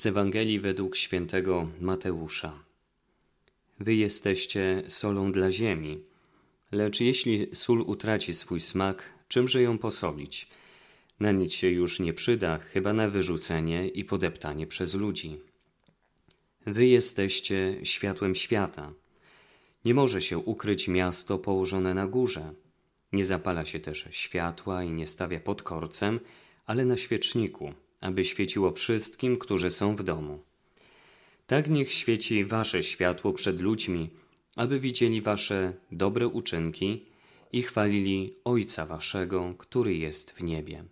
Z Ewangelii według świętego Mateusza. Wy jesteście solą dla ziemi, lecz jeśli sól utraci swój smak, czymże ją posolić? Na nic się już nie przyda, chyba na wyrzucenie i podeptanie przez ludzi. Wy jesteście światłem świata. Nie może się ukryć miasto położone na górze. Nie zapala się też światła i nie stawia pod korcem, ale na świeczniku, aby świeciło wszystkim, którzy są w domu. Tak niech świeci wasze światło przed ludźmi, aby widzieli wasze dobre uczynki i chwalili Ojca waszego, który jest w niebie.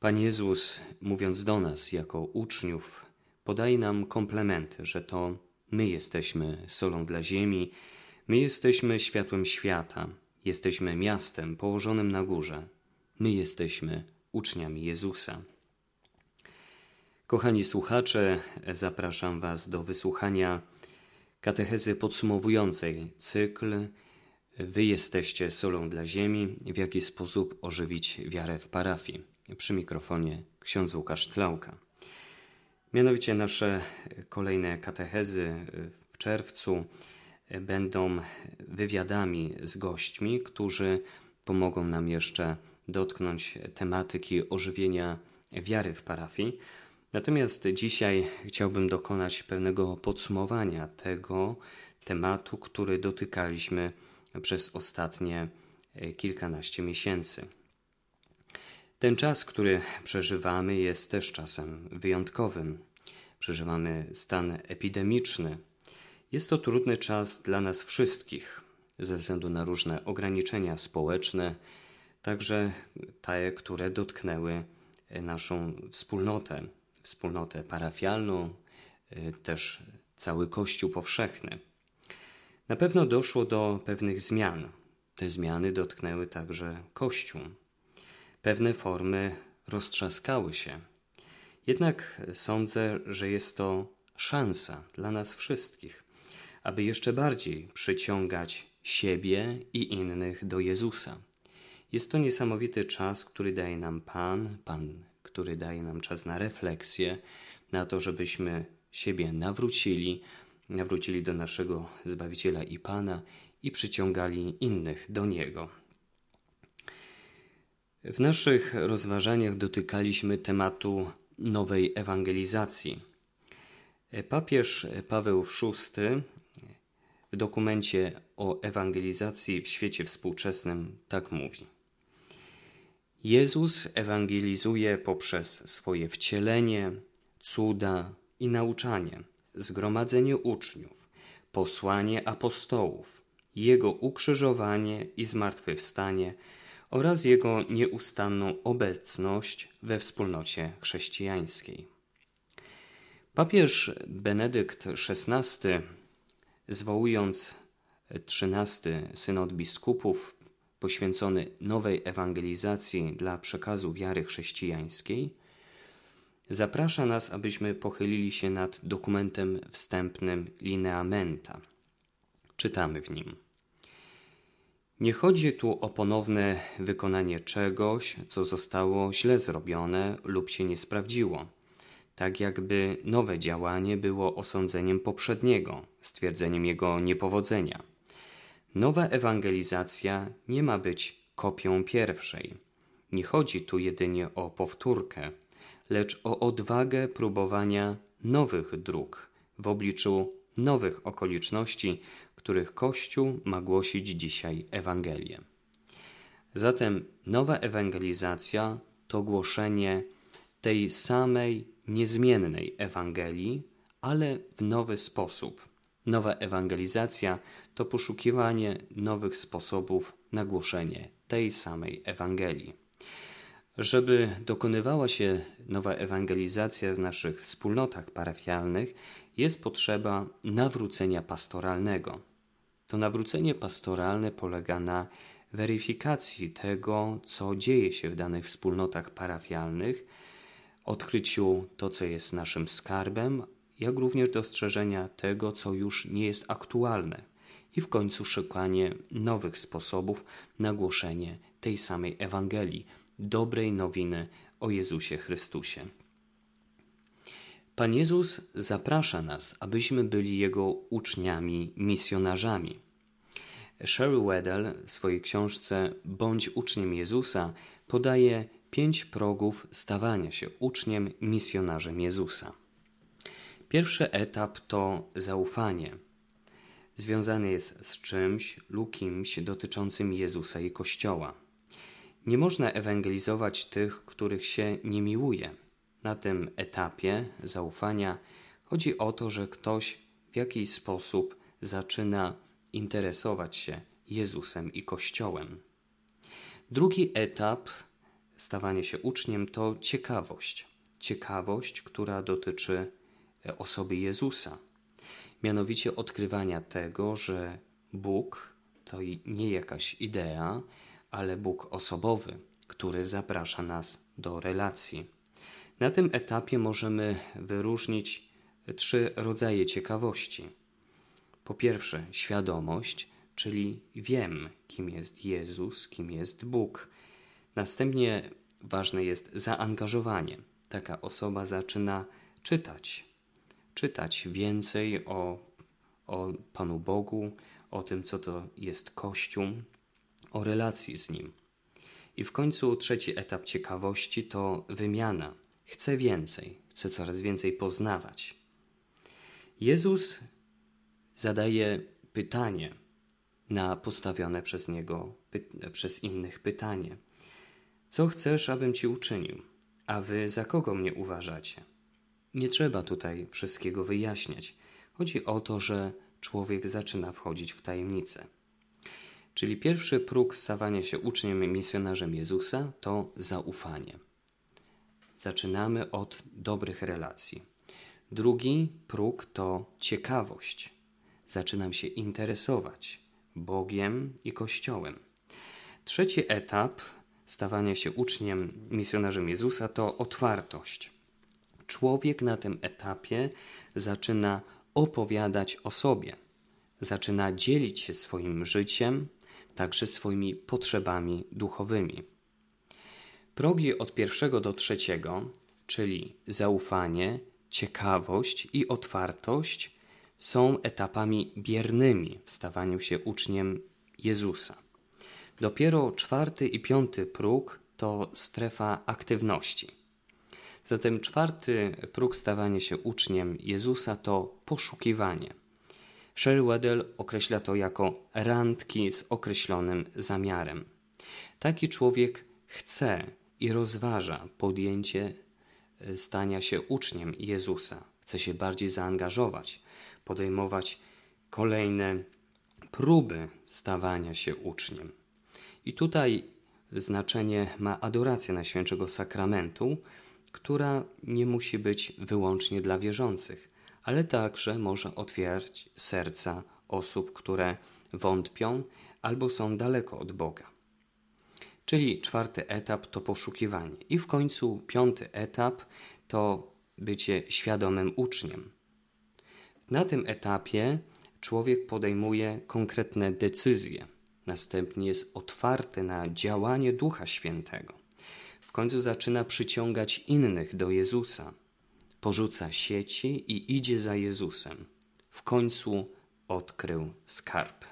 Pan Jezus, mówiąc do nas jako uczniów, podaje nam komplementy, że to my jesteśmy solą dla ziemi, my jesteśmy światłem świata, jesteśmy miastem położonym na górze, my jesteśmy uczniami Jezusa. Kochani słuchacze, zapraszam Was do wysłuchania katechezy podsumowującej cykl Wy jesteście solą dla ziemi, w jaki sposób ożywić wiarę w parafii. Przy mikrofonie ksiądz Łukasz Tlauka. Mianowicie nasze kolejne katechezy w czerwcu będą wywiadami z gośćmi, którzy pomogą nam jeszcze dotknąć tematyki ożywienia wiary w parafii. Natomiast dzisiaj chciałbym dokonać pewnego podsumowania tego tematu, który dotykaliśmy przez ostatnie kilkanaście miesięcy. Ten czas, który przeżywamy, jest też czasem wyjątkowym. Przeżywamy stan epidemiczny. Jest to trudny czas dla nas wszystkich, ze względu na różne ograniczenia społeczne, także te, które dotknęły naszą wspólnotę, wspólnotę parafialną, też cały Kościół powszechny. Na pewno doszło do pewnych zmian. Te zmiany dotknęły także Kościół. Pewne formy roztrzaskały się. Jednak sądzę, że jest to szansa dla nas wszystkich, aby jeszcze bardziej przyciągać siebie i innych do Jezusa. Jest to niesamowity czas, który daje nam Pan, Pan, który daje nam czas na refleksję, na to, żebyśmy siebie nawrócili, nawrócili do naszego Zbawiciela i Pana i przyciągali innych do Niego. W naszych rozważaniach dotykaliśmy tematu nowej ewangelizacji. Papież Paweł VI w dokumencie o ewangelizacji w świecie współczesnym tak mówi. Jezus ewangelizuje poprzez swoje wcielenie, cuda i nauczanie, zgromadzenie uczniów, posłanie apostołów, jego ukrzyżowanie i zmartwychwstanie oraz jego nieustanną obecność we wspólnocie chrześcijańskiej. Papież Benedykt XVI, zwołując XIII synod biskupów poświęcony nowej ewangelizacji dla przekazu wiary chrześcijańskiej, zaprasza nas, abyśmy pochylili się nad dokumentem wstępnym Lineamenta. Czytamy w nim. Nie chodzi tu o ponowne wykonanie czegoś, co zostało źle zrobione lub się nie sprawdziło, tak jakby nowe działanie było osądzeniem poprzedniego, stwierdzeniem jego niepowodzenia. Nowa ewangelizacja nie ma być kopią pierwszej. Nie chodzi tu jedynie o powtórkę, lecz o odwagę próbowania nowych dróg w obliczu nowych okoliczności, których Kościół ma głosić dzisiaj Ewangelię. Zatem nowa ewangelizacja to głoszenie tej samej niezmiennej Ewangelii, ale w nowy sposób. Nowa ewangelizacja to poszukiwanie nowych sposobów na głoszenie tej samej Ewangelii. Żeby dokonywała się nowa ewangelizacja w naszych wspólnotach parafialnych, jest potrzeba nawrócenia pastoralnego. To nawrócenie pastoralne polega na weryfikacji tego, co dzieje się w danych wspólnotach parafialnych, odkryciu to, co jest naszym skarbem, jak również dostrzeżenia tego, co już nie jest aktualne i w końcu szukanie nowych sposobów na głoszenie tej samej Ewangelii, dobrej nowiny o Jezusie Chrystusie. Pan Jezus zaprasza nas, abyśmy byli Jego uczniami, misjonarzami. Sherry Weddell w swojej książce Bądź uczniem Jezusa podaje pięć progów stawania się uczniem, misjonarzem Jezusa. Pierwszy etap to zaufanie. Związany jest z czymś lub kimś dotyczącym Jezusa i Kościoła. Nie można ewangelizować tych, których się nie miłuje. Na tym etapie zaufania chodzi o to, że ktoś w jakiś sposób zaczyna interesować się Jezusem i Kościołem. Drugi etap stawania się uczniem to ciekawość. Ciekawość, która dotyczy osoby Jezusa. Mianowicie odkrywania tego, że Bóg to nie jakaś idea, ale Bóg osobowy, który zaprasza nas do relacji. Na tym etapie możemy wyróżnić trzy rodzaje ciekawości. Po pierwsze, świadomość, czyli wiem, kim jest Jezus, kim jest Bóg. Następnie ważne jest zaangażowanie. Taka osoba zaczyna czytać, czytać więcej o, o Panu Bogu, o tym, co to jest Kościół, o relacji z Nim. I w końcu trzeci etap ciekawości to wymiana. Chcę więcej, chcę coraz więcej poznawać. Jezus zadaje pytanie na postawione przez Niego, przez innych pytanie. Co chcesz, abym Ci uczynił? A Wy za kogo mnie uważacie? Nie trzeba tutaj wszystkiego wyjaśniać. Chodzi o to, że człowiek zaczyna wchodzić w tajemnicę. Czyli pierwszy próg stawania się uczniem i misjonarzem Jezusa to zaufanie. Zaczynamy od dobrych relacji. Drugi próg to ciekawość. Zaczynam się interesować Bogiem i Kościołem. Trzeci etap stawania się uczniem, misjonarzem Jezusa to otwartość. Człowiek na tym etapie zaczyna opowiadać o sobie, zaczyna dzielić się swoim życiem, także swoimi potrzebami duchowymi. Progi od pierwszego do trzeciego, czyli zaufanie, ciekawość i otwartość, są etapami biernymi w stawaniu się uczniem Jezusa. Dopiero czwarty i piąty próg to strefa aktywności. Zatem czwarty próg stawania się uczniem Jezusa to poszukiwanie. Sherry Weddell określa to jako randki z określonym zamiarem. Taki człowiek chce i rozważa podjęcie e, stania się uczniem Jezusa. Chce się bardziej zaangażować, podejmować kolejne próby stawania się uczniem. I tutaj znaczenie ma adoracja Najświętszego Sakramentu, która nie musi być wyłącznie dla wierzących ale także może otwierać serca osób, które wątpią albo są daleko od Boga. Czyli czwarty etap to poszukiwanie, i w końcu piąty etap to bycie świadomym uczniem. Na tym etapie człowiek podejmuje konkretne decyzje, następnie jest otwarty na działanie Ducha Świętego. W końcu zaczyna przyciągać innych do Jezusa, porzuca sieci i idzie za Jezusem. W końcu odkrył skarb.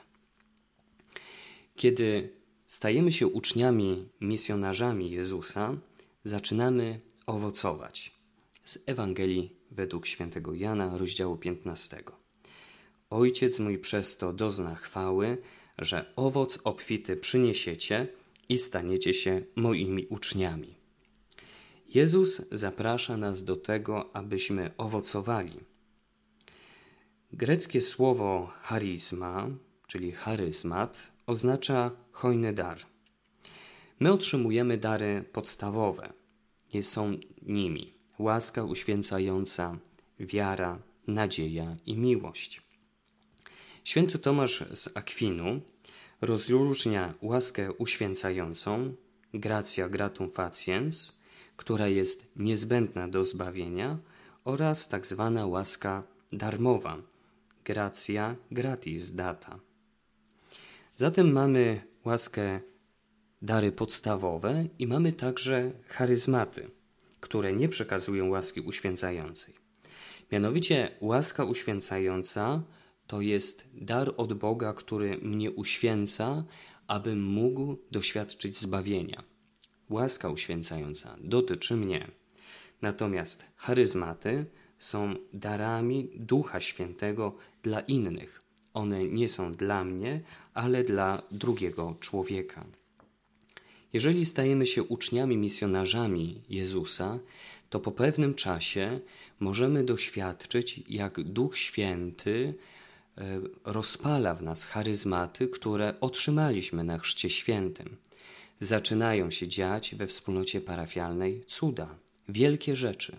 Kiedy stajemy się uczniami, misjonarzami Jezusa, zaczynamy owocować. Z Ewangelii według świętego Jana, rozdziału 15. Ojciec mój przez to dozna chwały, że owoc obfity przyniesiecie i staniecie się moimi uczniami. Jezus zaprasza nas do tego, abyśmy owocowali. Greckie słowo charizma, czyli charyzmat, oznacza hojny dar. My otrzymujemy dary podstawowe. Nie są nimi łaska uświęcająca, wiara, nadzieja i miłość. Święty Tomasz z Akwinu rozróżnia łaskę uświęcającą, gracja gratum faciens, która jest niezbędna do zbawienia, oraz tak zwana łaska darmowa, gratia gratis data. Zatem mamy łaskę dary podstawowe i mamy także charyzmaty, które nie przekazują łaski uświęcającej. Mianowicie łaska uświęcająca to jest dar od Boga, który mnie uświęca, abym mógł doświadczyć zbawienia. Łaska uświęcająca dotyczy mnie. Natomiast charyzmaty są darami Ducha Świętego dla innych. One nie są dla mnie, ale dla drugiego człowieka. Jeżeli stajemy się uczniami misjonarzami Jezusa, to po pewnym czasie możemy doświadczyć, jak Duch Święty rozpala w nas charyzmaty, które otrzymaliśmy na Chrzcie Świętym. Zaczynają się dziać we wspólnocie parafialnej cuda, wielkie rzeczy,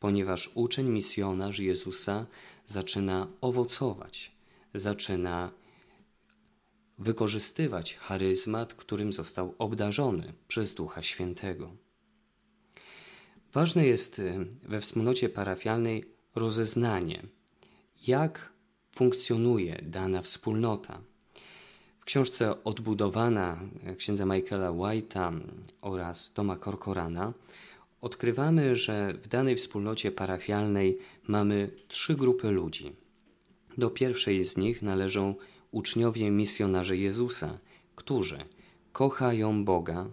ponieważ uczeń misjonarz Jezusa zaczyna owocować, zaczyna wykorzystywać charyzmat, którym został obdarzony przez Ducha Świętego. Ważne jest y, we wspólnocie parafialnej rozeznanie, jak funkcjonuje dana wspólnota. W książce Odbudowana księdza Michaela White'a oraz Toma Corcorana odkrywamy, że w danej wspólnocie parafialnej mamy trzy grupy ludzi. Do pierwszej z nich należą uczniowie misjonarze Jezusa, którzy kochają Boga,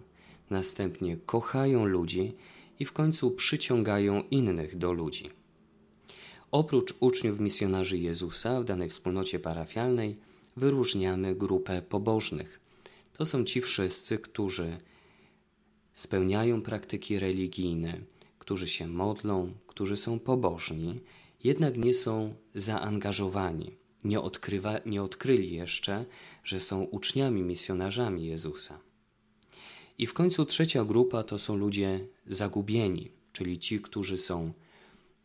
następnie kochają ludzi i w końcu przyciągają innych do ludzi. Oprócz uczniów misjonarzy Jezusa w danej wspólnocie parafialnej wyróżniamy grupę pobożnych. To są ci wszyscy, którzy spełniają praktyki religijne, którzy się modlą, którzy są pobożni, jednak nie są zaangażowani, nie, odkrywa, nie odkryli jeszcze, że są uczniami, misjonarzami Jezusa. I w końcu trzecia grupa to są ludzie zagubieni, czyli ci, którzy są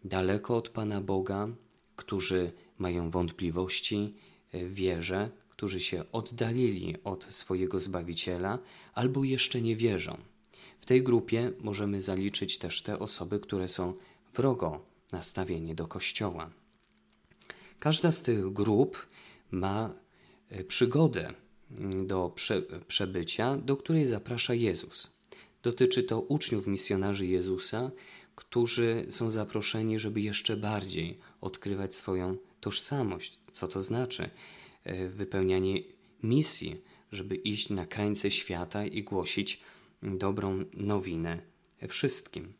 daleko od Pana Boga, którzy mają wątpliwości w wierze, którzy się oddalili od swojego Zbawiciela albo jeszcze nie wierzą. W tej grupie możemy zaliczyć też te osoby, które są wrogo nastawieni do Kościoła. Każda z tych grup ma e, przygodę mm, do prze, przebycia, do której zaprasza Jezus. Dotyczy to uczniów misjonarzy Jezusa, którzy są zaproszeni, żeby jeszcze bardziej odkrywać swoją tożsamość. Co to znaczy? E, wypełnianie misji, żeby iść na krańce świata i głosić dobrą nowinę wszystkim.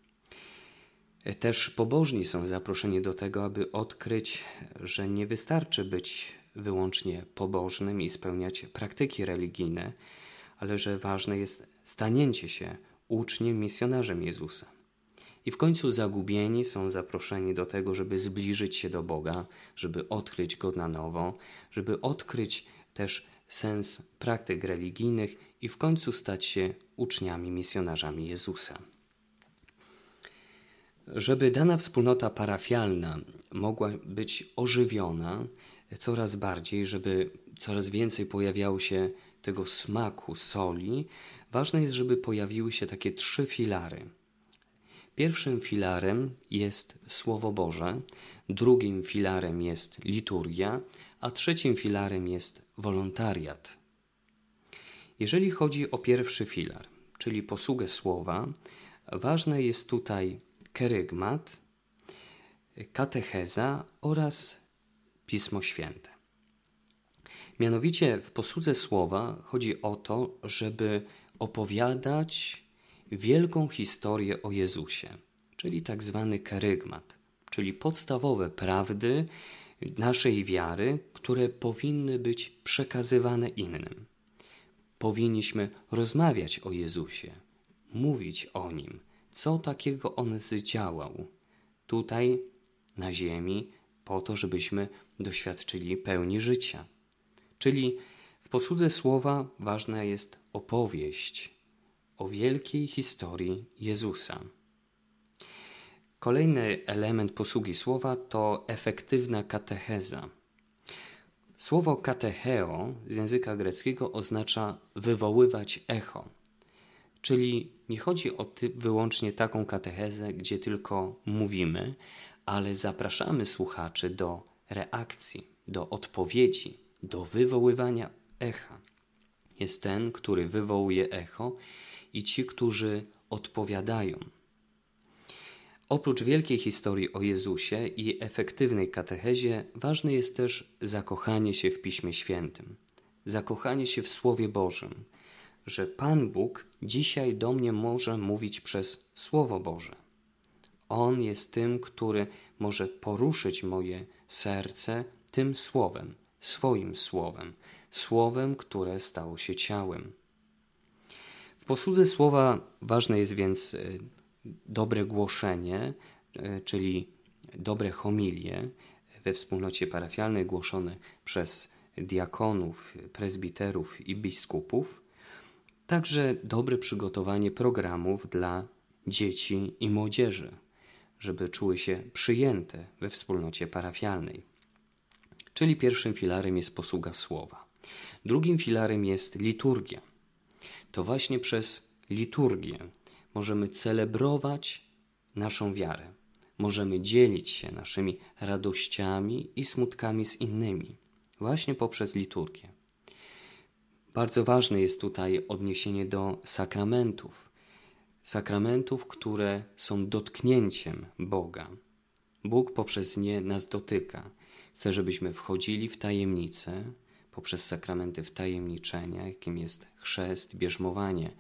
Też pobożni są zaproszeni do tego, aby odkryć, że nie wystarczy być wyłącznie pobożnym i spełniać praktyki religijne, ale że ważne jest stanięcie się uczniem, misjonarzem Jezusa. I w końcu zagubieni są zaproszeni do tego, żeby zbliżyć się do Boga, żeby odkryć Go na nowo, żeby odkryć też sens praktyk religijnych i w końcu stać się uczniami, misjonarzami Jezusa. Żeby dana wspólnota parafialna mogła być ożywiona coraz bardziej, żeby coraz więcej pojawiało się tego smaku, soli, ważne jest, żeby pojawiły się takie trzy filary. Pierwszym filarem jest Słowo Boże, drugim filarem jest liturgia, a trzecim filarem jest wolontariat. Jeżeli chodzi o pierwszy filar, czyli posługę słowa, ważne jest tutaj kerygmat, katecheza oraz Pismo Święte. Mianowicie w posłudze słowa chodzi o to, żeby opowiadać wielką historię o Jezusie, czyli tak zwany kerygmat, czyli podstawowe prawdy naszej wiary, które powinny być przekazywane innym. Powinniśmy rozmawiać o Jezusie, mówić o Nim, co takiego On zdziałał tutaj na ziemi, po to, żebyśmy doświadczyli pełni życia. Czyli w posłudze słowa ważna jest opowieść o wielkiej historii Jezusa. Kolejny element posługi słowa to efektywna katecheza. Słowo katecheo z języka greckiego oznacza wywoływać echo. Czyli nie chodzi o wyłącznie taką katechezę, gdzie tylko mówimy, ale zapraszamy słuchaczy do reakcji, do odpowiedzi, do wywoływania echa. Jest ten, który wywołuje echo i ci, którzy odpowiadają. Oprócz wielkiej historii o Jezusie i efektywnej katechezie, ważne jest też zakochanie się w Piśmie Świętym, zakochanie się w Słowie Bożym, że Pan Bóg dzisiaj do mnie może mówić przez Słowo Boże. On jest tym, który może poruszyć moje serce tym słowem, swoim słowem, słowem, które stało się ciałem. W posłudze słowa ważne jest więc e, dobre głoszenie, e, czyli dobre homilie we wspólnocie parafialnej głoszone przez diakonów, prezbiterów i biskupów, także dobre przygotowanie programów dla dzieci i młodzieży, żeby czuły się przyjęte we wspólnocie parafialnej. Czyli pierwszym filarem jest posługa słowa. Drugim filarem jest liturgia. To właśnie przez liturgię możemy celebrować naszą wiarę. Możemy dzielić się naszymi radościami i smutkami z innymi, właśnie poprzez liturgię. Bardzo ważne jest tutaj odniesienie do sakramentów. Sakramentów, które są dotknięciem Boga. Bóg poprzez nie nas dotyka. Chce, żebyśmy wchodzili w tajemnicę poprzez sakramenty wtajemniczenia, jakim jest chrzest, bierzmowanie,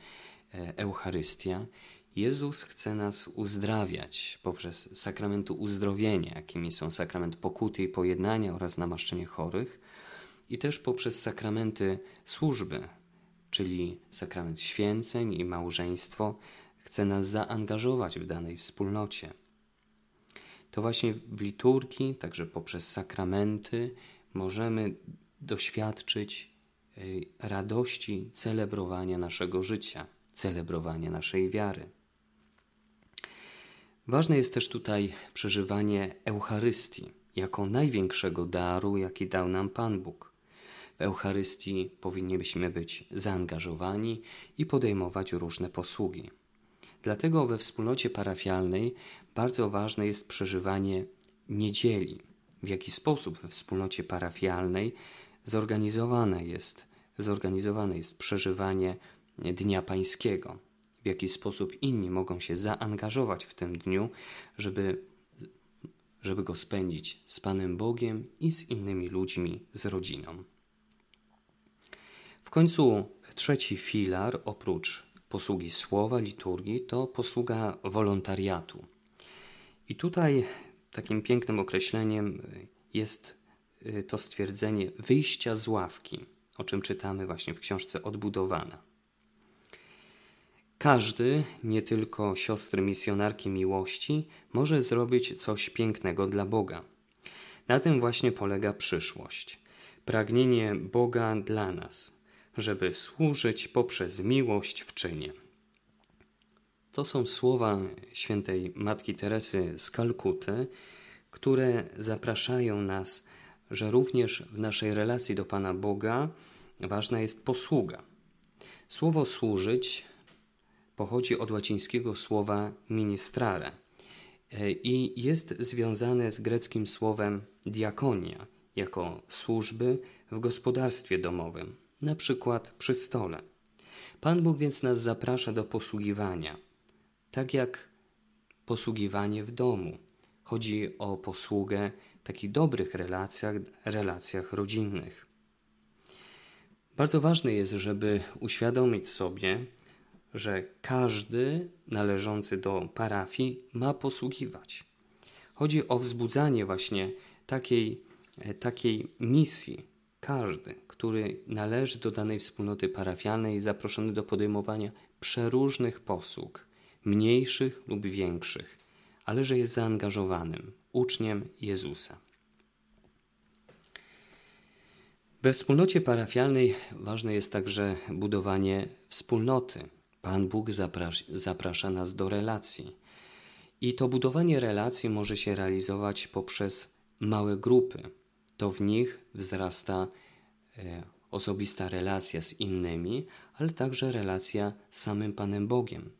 e, Eucharystia. Jezus chce nas uzdrawiać poprzez sakramentu uzdrowienia, jakimi są sakrament pokuty i pojednania oraz namaszczenie chorych, i też poprzez sakramenty służby, czyli sakrament święceń i małżeństwo, chce nas zaangażować w danej wspólnocie. To właśnie w liturgii, także poprzez sakramenty, możemy doświadczyć y, radości celebrowania naszego życia, celebrowania naszej wiary. Ważne jest też tutaj przeżywanie Eucharystii jako największego daru, jaki dał nam Pan Bóg. W Eucharystii powinniśmy być zaangażowani i podejmować różne posługi. Dlatego we wspólnocie parafialnej bardzo ważne jest przeżywanie niedzieli. W jaki sposób we wspólnocie parafialnej zorganizowane jest, zorganizowane jest przeżywanie Dnia Pańskiego. W jaki sposób inni mogą się zaangażować w tym dniu, żeby, żeby go spędzić z Panem Bogiem i z innymi ludźmi, z rodziną. W końcu trzeci filar, oprócz posługi słowa, liturgii, to posługa wolontariatu. I tutaj takim pięknym określeniem jest to stwierdzenie wyjścia z ławki, o czym czytamy właśnie w książce Odbudowana. Każdy, nie tylko siostry misjonarki miłości, może zrobić coś pięknego dla Boga. Na tym właśnie polega przyszłość. Pragnienie Boga dla nas, żeby służyć poprzez miłość w czynie. To są słowa świętej Matki Teresy z Kalkuty, które zapraszają nas, że również w naszej relacji do Pana Boga ważna jest posługa. Słowo służyć pochodzi od łacińskiego słowa ministrare i jest związane z greckim słowem diakonia, jako służby w gospodarstwie domowym, na przykład przy stole. Pan Bóg więc nas zaprasza do posługiwania, tak jak posługiwanie w domu. Chodzi o posługę w takich dobrych relacjach, relacjach rodzinnych. Bardzo ważne jest, żeby uświadomić sobie, że każdy należący do parafii ma posługiwać. Chodzi o wzbudzanie właśnie takiej, takiej misji. Każdy, który należy do danej wspólnoty parafialnej, zaproszony do podejmowania przeróżnych posług, mniejszych lub większych, ale że jest zaangażowanym uczniem Jezusa. We wspólnocie parafialnej ważne jest także budowanie wspólnoty. Pan Bóg zaprasza, zaprasza nas do relacji. I to budowanie relacji może się realizować poprzez małe grupy. To w nich wzrasta e, osobista relacja z innymi, ale także relacja z samym Panem Bogiem.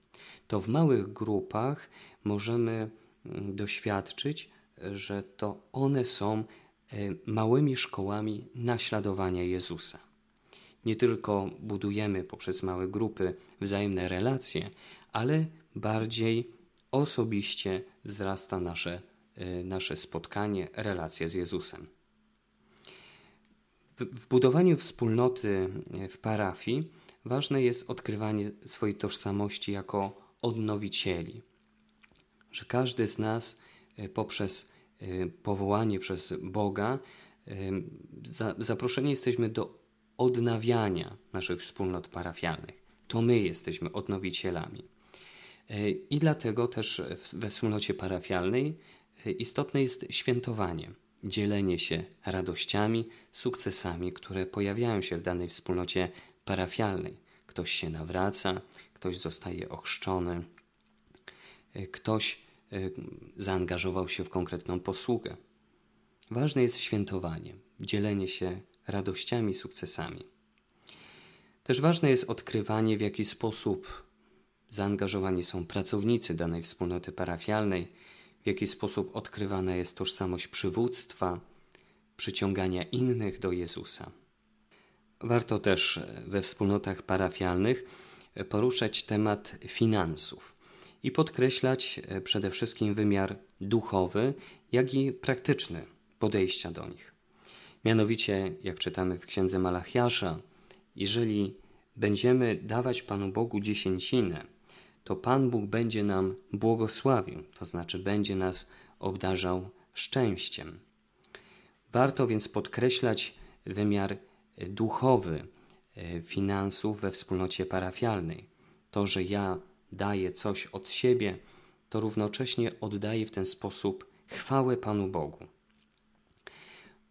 To w małych grupach możemy mm, doświadczyć, że to one są e, małymi szkołami naśladowania Jezusa. Nie tylko budujemy poprzez małe grupy wzajemne relacje, ale bardziej osobiście wzrasta nasze, nasze spotkanie, relacja z Jezusem. W, w budowaniu wspólnoty w parafii ważne jest odkrywanie swojej tożsamości jako odnowicieli, że każdy z nas poprzez powołanie przez Boga zaproszeni jesteśmy do odnawiania naszych wspólnot parafialnych. To my jesteśmy odnowicielami. E, I dlatego też we wspólnocie parafialnej e, istotne jest świętowanie, dzielenie się radościami, sukcesami, które pojawiają się w danej wspólnocie parafialnej. Ktoś się nawraca, ktoś zostaje ochrzczony, e, ktoś zaangażował się w konkretną posługę. Ważne jest świętowanie, dzielenie się radościami, sukcesami. Też ważne jest odkrywanie, w jaki sposób zaangażowani są pracownicy danej wspólnoty parafialnej, w jaki sposób odkrywana jest tożsamość przywództwa, przyciągania innych do Jezusa. Warto też we wspólnotach parafialnych poruszać temat finansów i podkreślać przede wszystkim wymiar duchowy, jak i praktyczny podejścia do nich. Mianowicie, jak czytamy w księdze Malachiasza, jeżeli będziemy dawać Panu Bogu dziesięcinę, to Pan Bóg będzie nam błogosławił, to znaczy będzie nas obdarzał szczęściem. Warto więc podkreślać wymiar duchowy e, finansów we wspólnocie parafialnej. To, że ja daję coś od siebie, to równocześnie oddaję w ten sposób chwałę Panu Bogu.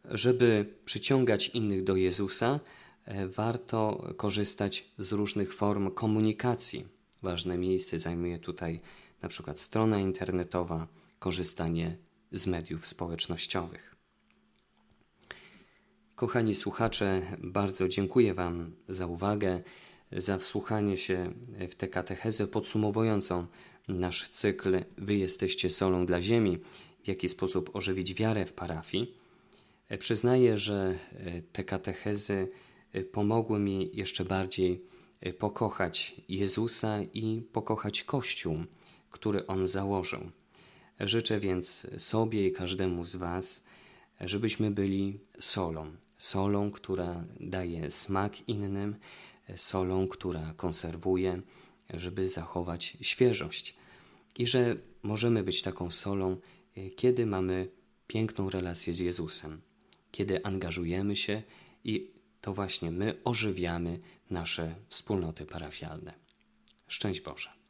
Żeby przyciągać innych do Jezusa, e, warto korzystać z różnych form komunikacji. Ważne miejsce zajmuje tutaj na przykład strona internetowa, korzystanie z mediów społecznościowych. Kochani słuchacze, bardzo dziękuję Wam za uwagę, za wsłuchanie się w tę katechezę podsumowującą nasz cykl Wy jesteście solą dla ziemi, w jaki sposób ożywić wiarę w parafii. E, przyznaję, że e, te katechezy e, pomogły mi jeszcze bardziej pokochać Jezusa i pokochać Kościół, który On założył. Życzę więc sobie i każdemu z Was, żebyśmy byli solą. Solą, która daje smak innym, solą, która konserwuje, żeby zachować świeżość. I że możemy być taką solą, kiedy mamy piękną relację z Jezusem kiedy angażujemy się i to właśnie my ożywiamy nasze wspólnoty parafialne. Szczęść Boże.